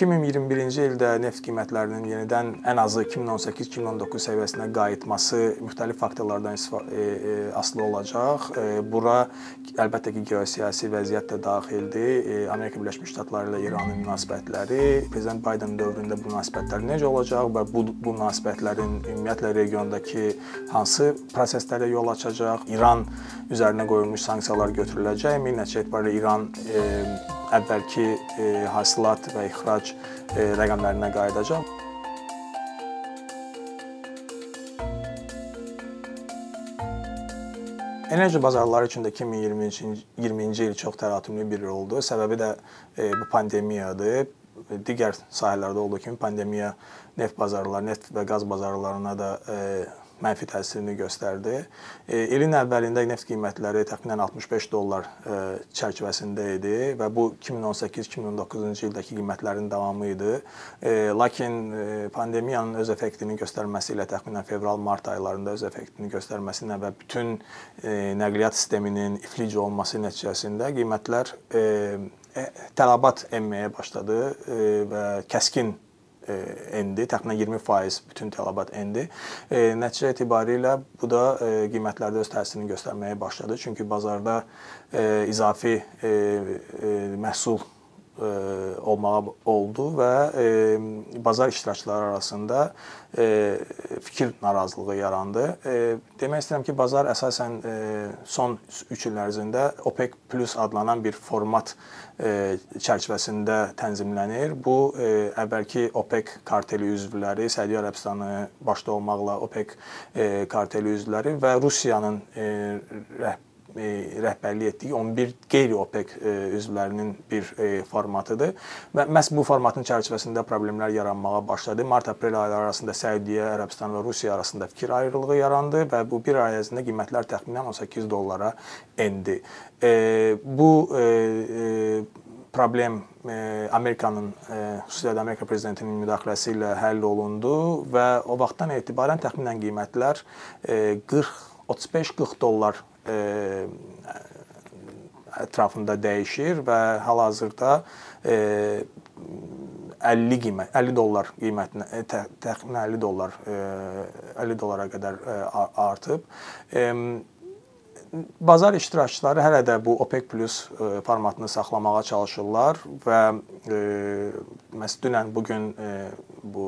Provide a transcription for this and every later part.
2021-ci ildə neft qiymətlərinin yenidən ən azı 2018-2019 səviyyəsinə qayıtması müxtəlif faktorlardan e, e, asılı olacaq. E, bura əlbəttə ki, geosiyasi vəziyyət də daxildir. Amerika Birləşmiş Ştatları ilə İranın münasibətləri, prezident Bayden dövründə bu münasibətlər necə olacaq və bu bu münasibətlərin ümumiyyətlə regiondakı hansı proseslərə yol açacaq? İran üzərinə qoyulmuş sanksiyalar götürüləcəkmi? Nəticə etibarilə İran e, əvvəlki e, hasilat və ixrac e, rəqəmlərinə qayıdacaq. Enerji bazarları üçün də 2020-ci 20-ci il çox təlatümlü bir oldu. Səbəbi də e, bu pandemiyadır. Digər sahələrdə olduğu kimi pandemiya neft bazarları, neft və qaz bazarlarına da e, mənfi təsirini göstərdi. E, ilin əvvəlində neft qiymətləri təxminən 65 dollar e, çərçivəsində idi və bu 2018-2019-cu ildəki qiymətlərin davamı idi. E, lakin pandemiyanın öz effektini göstərməsi ilə təxminən fevral-mart aylarında öz effektini göstərməsi ilə və bütün nəqliyyat sisteminin iflic olması nəticəsində qiymətlər tələbat enməyə başladı və kəskin endi, təxminən 20% bütün tələbat endi. Nəticə etibarilə bu da qiymətlərdə öz təsirini göstərməyə başladı. Çünki bazarda izafi məhsul olmağa oldu və bazar iştirakçıları arasında fikir narazılığı yarandı. Demək istəyirəm ki, bazar əsasən son 3 il ərzində OPEC plus adlanan bir format çərçivəsində tənzimlənir. Bu əvvəlki OPEC karteli üzvləri, Səudiyyə Ərəbistanı başda olmaqla OPEC karteli üzvləri və Rusiyanın rəhbərliyi E, rəhbərlik etdiyi 11 qeyri-OPEC e, üzvlərinin bir e, formatıdır və məhz bu formatın çərçivəsində problemlər yaranmağa başladı. Mart-aprel ayları arasında Səudiyyə, Ərəbistan və Rusiya arasında fikir ayrılığı yarandı və bu bir ay ərzində qiymətlər təxminən 18 dollara endi. Bu problem Amerikanın xüsusilə də Amerika prezidentinin müdaxiləsi ilə həll olundu və o vaxtdan etibarən təxminən qiymətlər 40 35-40 dollar ətrafında dəyişir və hal-hazırda 50 qiymət 50 dollar qiymətinə təxminən 50 dollar 50 dollara qədər artıb. Bazar iştirakçıları hələ də bu OPEC plus formatını saxlamağa çalışırlar və məhz dünən bu gün bu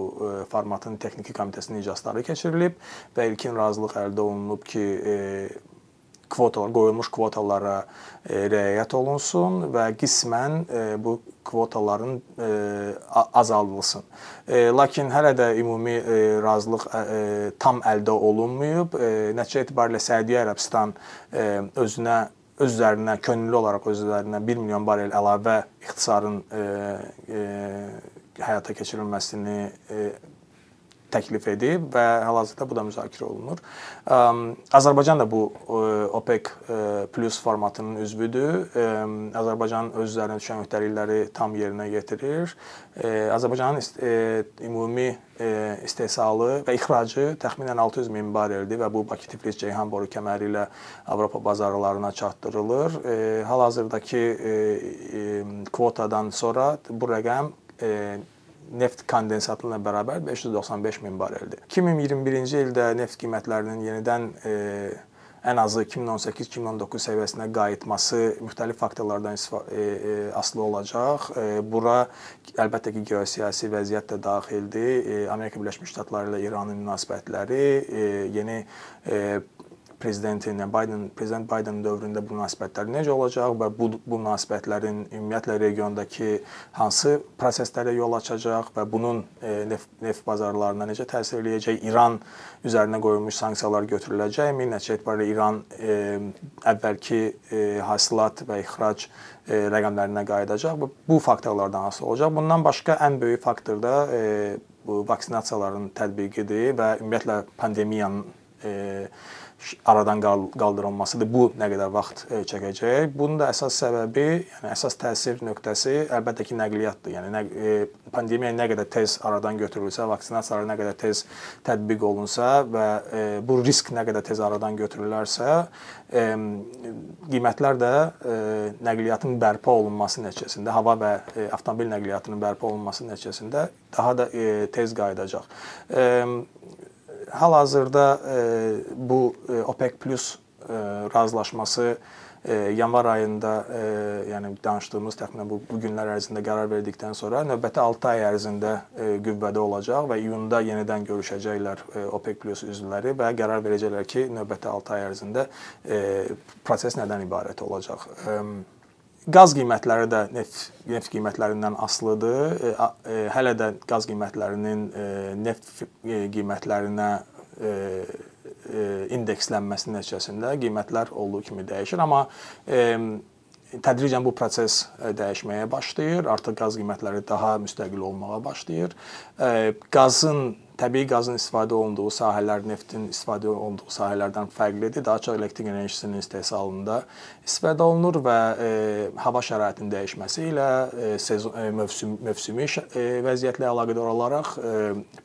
formatın texniki komitəsinin iclasları keçirilib və ilkin razılıq əldə olunub ki, kvotalar, qoyulmuş kvotalara e, riayət olunsun və qismən e, bu kvotaların e, azaldılsın. Lakin hələ də ümumi razılıq tam əldə olunmayıb. Nəticə etibarilə Səudiyyə Ərəbistan özünə öz üzərinə könüllü olaraq öz üzərinə 1 milyon barel əlavə ixtisarın həyata keçirilməsini təklif edib və hal-hazırda bu da müzakirə olunur. Azərbaycan da bu OPEC plus formatının üzvüdür. Azərbaycan öz üzərinə düşən öhdəlikləri tam yerinə yetirir. Azərbaycanın ümumi istehsalı və ixracı təxminən 600 min bareldir və bu Bakı Tiflis Ceyhan boru kəməri ilə Avropa bazarlarına çatdırılır. Hal-hazırdakı kvotadan sonra bu rəqəm neft kondensatı ilə bərabər 595 min bareldir. 2021-ci ildə neft qiymətlərinin yenidən e, ən azı 2018-2019 səviyyəsinə qayıtması müxtəlif faktorlardan e, e, asılı olacaq. E, bura əlbəttə ki, geosiyasi vəziyyət də daxildir. E, Amerika Birləşmiş Ştatları ilə İranın münasibətləri, e, yeni e, prezidentin, yəni Biden, prezident Biden dövründə bu münasibətlər necə olacaq və bu bu münasibətlərin ümumiyyətlə regiondakı hansı proseslərə yol açacaq və bunun neft, neft bazarlarına necə təsir eləyəcək? İran üzərinə qoyulmuş sanksiyalar götürüləcəkmi? Nəticə etibarilə İran e, əvvəlki e, hasilat və ixrac e, rəqəmlərinə qayıdacaq. Bu, bu faktorlardan asılı olacaq. Bundan başqa ən böyük faktor da e, bu vaksinasiyaların tətbiqidir və ümumiyyətlə pandemiyanın e, aradan qaldırılmasıdır. Bu nə qədər vaxt e, çəkəcək? Bunun da əsas səbəbi, yəni əsas təsir nöqtəsi əlbəttə ki, nəqliyyatdır. Yəni nə, e, pandemiya nə qədər tez aradan götürülsə, vaksinasiyalar nə qədər tez tətbiq olunsa və e, bu risk nə qədər tez aradan götürülərsə, qiymətlər də nəqliyyatın bərpa olunması nəticəsində, hava və avtomobil nəqliyyatının bərpa olunması nəticəsində daha da tez qayıdacaq hal-hazırda e, bu e, OPEC Plus e, razılaşması yanvar ayında, yəni danışdığımız təxminən bu, bu günlər ərzində qərar verdikdən sonra növbəti 6 ay ərzində qüvvədə olacaq və iyunda yenidən görüşəcəklər OPEC Plus üzvləri və qərar verəcəklər ki, növbəti 6 ay ərzində proses nədən ibarət olacaq. Qaz qiymətləri də neft neft qiymətlərindən asılıdır. E, e, hələ də qaz qiymətlərinin e, neft qiymətlərinə indekslənməsi nəticəsində qiymətlər olduğu kimi dəyişir, amma tədricən bu proses dəyişməyə başlayır. Artıq qaz qiymətləri daha müstəqil olmağa başlayır. Qazın təbii qazın istifadə olunduğu sahələr neftin istifadə olunduğu sahələrdən fərqlidir. Daha çox elektrik enerjisinin istehsalında istifadə olunur və e, hava şəraitinin dəyişməsi ilə e, sezon e, mövsüm mövsümi e, vəziyyətlə əlaqədar olaraq e,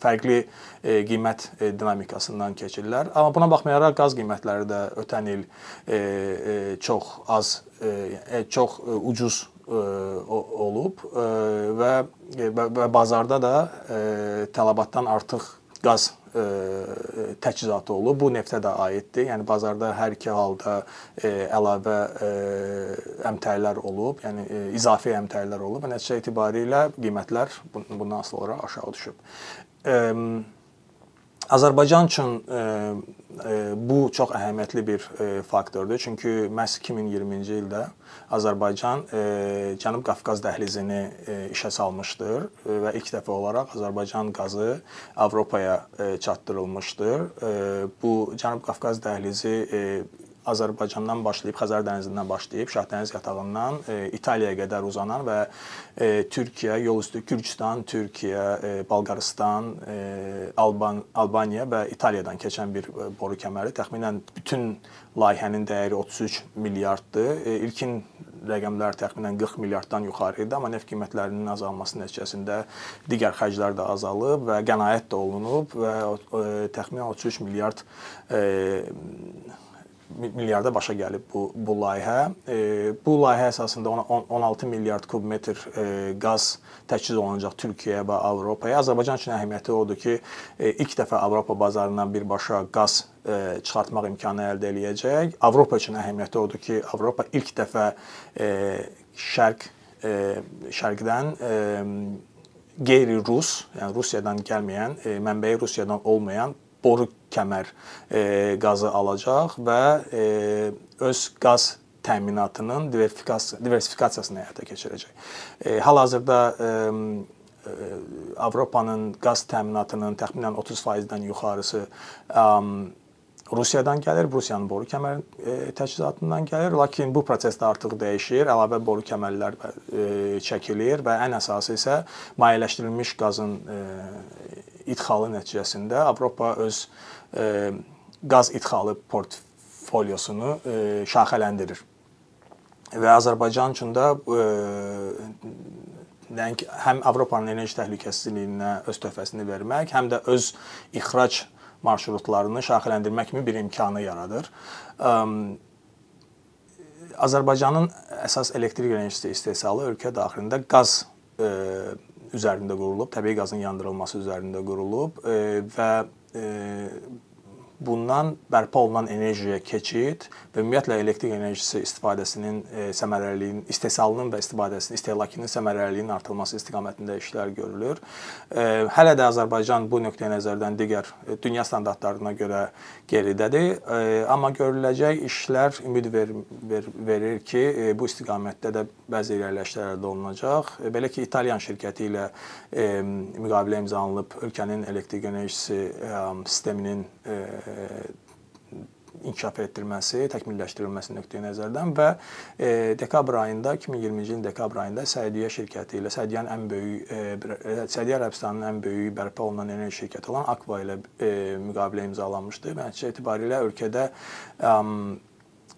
fərqli e, qiymət e, dinamikasından keçirlər. Amma buna baxmayaraq qaz qiymətləri də ötən il e, e, çox az e, e çox e, ucuz olub və və bazarda da tələbatdan artıq qaz təchizatı olub. Bu neftə də aiddir. Yəni bazarda hər iki halda əlavə əmtələr olub, yəni izafi əmtələr olub nəticə etibarilə qiymətlər bundan asılı olaraq aşağı düşüb. Azərbaycan üçün e, e, bu çox əhəmiyyətli bir e, faktordur. Çünki məhz 2020-ci ildə Azərbaycan Cənub Qafqaz dəhlizini işə salmışdır və ilk dəfə olaraq Azərbaycan qazı Avropaya çatdırılmışdır. Bu Cənub Qafqaz dəhlizi Azərbaycandan başlayıb, Xəzər dənizindən başlayıb, Şah dəniz yatağından e, İtaliyaya qədər uzanan və e, Türkiyə, yolüstü Gürcüstan, Türkiyə, e, Bolqarıstan, e, Alban, Albaniya və İtaliyadan keçən bir e, boru kəməri. Təxminən bütün layihənin dəyəri 33 milyarddır. E, ilkin rəqəmlər təxminən 40 milyarddan yuxarı idi, amma neft qiymətlərinin azalması nəticəsində digər xərclər də azalıb və qənaət də olunub və e, təxminən 33 milyard e, milyarda başa gəlib bu bu layihə. E, bu layihə əsasında 16 milyard kubmetr e, qaz təchiz olunacaq Türkiyəyə və Avropaya. Azərbaycan üçün əhəmiyyəti odur ki, e, ilk dəfə Avropa bazarından birbaşa qaz e, çıxartmaq imkanı əldə eləyəcək. Avropa üçün əhəmiyyəti odur ki, Avropa ilk dəfə e, şərq e, şərqdən e, qeyri-rus, yəni Rusiyadan gəlməyən, e, mənbəyi Rusiyadan olmayan boru kəmər e, qazı alacaq və e, öz qaz təminatının diversifikasiya diversifikasiyasını həyata keçirəcək. E, hal-hazırda e, e, Avropanın qaz təminatının təxminən 30%-dən yuxarısı e, Rusiyadan gəlir, Rusiyanın boru kəmər e, təchizatından gəlir, lakin bu prosesdə artıq dəyişir, əlavə boru kəmərlər e, çəkilir və ən əsası isə mayeləşdirilmiş qazın e, idxalı nəticəsində Avropa öz e, qaz idxalı portfolyosunu e, şaxələndirir. Və Azərbaycan üçün də e, nəinki həm Avropanın enerji təhlükəsizliyinə öz töhfəsini vermək, həm də öz ixrac marşrutlarını şaxələndirmək kimi bir imkanı yaradır. Azərbaycanın əsas elektrik enerjisi istehsalı ölkə daxilində qaz üzərində qurulub, təbii qazın yandırılması üzərində qurulub və bundan bərpa olunan enerjiyə keçid və ümumiyyətlə elektrik enerjisi istifadəsinin e, səmərəliliyinin, istehsalının və istifadəsinin, istehlakının səmərəliliyinin artırılması istiqamətində işlər görülür. E, hələ də Azərbaycan bu nöqteyi nəzərdən digər e, dünya standartlarına görə geridədir, amma görüləcək işlər ümid ver, ver, verir ki, bu istiqamətdə də bəzi irəliləyişlər əldə olunacaq. Belə ki, İtalyan şirkəti ilə müqavilə imzalanıb ölkənin elektrik enerjisi sisteminin inkişaf etdirilməsi, təkmilləşdirilməsi nöqteyi nəzərdən və e, dekabr ayında 2020-ci ilin dekabr ayında Səudiyyə şirkəti ilə Səudiyyənin ən böyük e, Səudiyyə Ərəbistanının ən böyük bərpa olunan enerji şirkəti olan Akva ilə e, müqavilə imzalanmışdı. Nəticə etibarilə ölkədə e,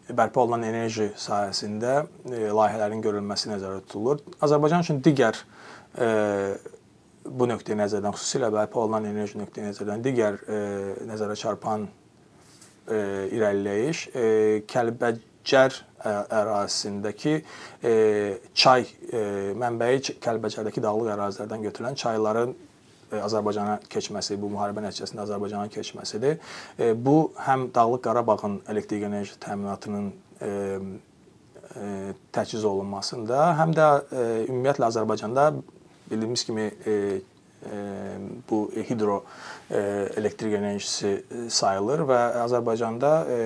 bərpa olunan enerji sahəsində e, layihələrin görülməsi nəzərdə tutulur. Azərbaycan üçün digər e, bu nöqteyi nəzərdən xüsusilə bərpa olunan enerji nöqteyi nəzərdən digər e, nəzərə çarpan e, irəliləyiş e, Kəlbəcər ərazisindəki e, çay e, mənbəyi Kəlbəcərdəki dağlıq ərazilərdən götürülən çayların e, Azərbaycana keçməsi, bu müharibə nəticəsində Azərbaycana keçməsidir. E, bu həm Dağlıq Qarabağın elektrik enerji təminatının e, təchiz olunmasında, həm də ümumiyyətlə Azərbaycanda bildiyimiz kimi e, e, bu hidro e, elektrik enerjisi sayılır və Azərbaycanda e,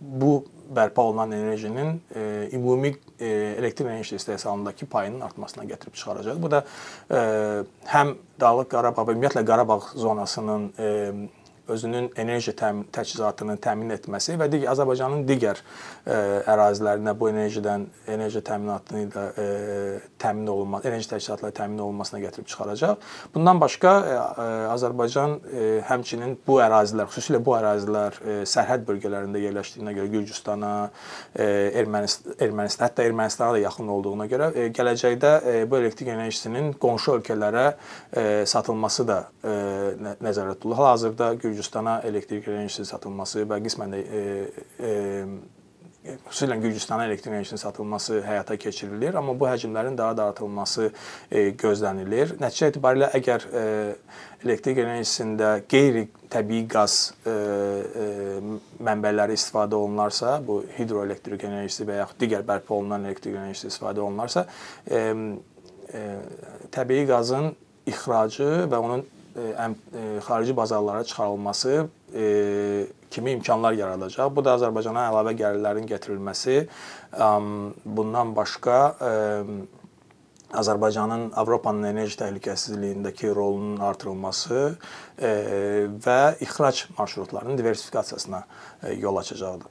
bu bərpa olunan enerjinin e, ümumi e, elektrik enerji istehsalındakı payının artmasına gətirib çıxaracaq. Bu da e, həm Dağlıq Qarabağ və ümumiyyətlə Qarabağ zonasının e, özünün enerji təmin təchizatını təmin etməsi və digər Azərbaycanın digər ə, ərazilərində bu enerjidən enerji təminatını ilə ə, təmin olunması, enerji təchizatları təmin olunmasına gətirib çıxaracaq. Bundan başqa ə, Azərbaycan ə, həmçinin bu ərazilər, xüsusilə bu ərazilər ə, sərhəd bölgələrində yerləşdiyinə görə Gürcüstana, Ermənistan, Ermənistan, hətta Ermənistana da yaxın olduğuna görə ə, gələcəkdə ə, bu elektrik enerjisinin qonşu ölkələrə ə, satılması da ə, nəzərdə tutulur. Hal-hazırda Gürcüstan Gürcüstana elektrik enerjisi satılması və qismən də e, e, xüsusilə Gürcüstana elektrik enerjisinin satılması həyata keçirilir, amma bu həcmlərin daha da artırılması e, gözlənilir. Nəticə etibarilə əgər e, elektrik enerjisində qeyri-təbii qaz e, e, mənbələri istifadə olunarsa, bu hidroelektrik enerjisi və yaxud digər bərpa olunan elektrik enerjisi istifadə olunarsa, e, e, təbii qazın ixracı və onun əm xarici bazarlara çıxarılması kimi imkanlar yaradacaq. Bu da Azərbaycana əlavə gəlirlərin gətirilməsi, bundan başqa Azərbaycanın Avropanın enerji təhlükəsizliyindəki rolunun artırılması və ixrac marşrutlarının diversifikasiyasına yol açacaqdır.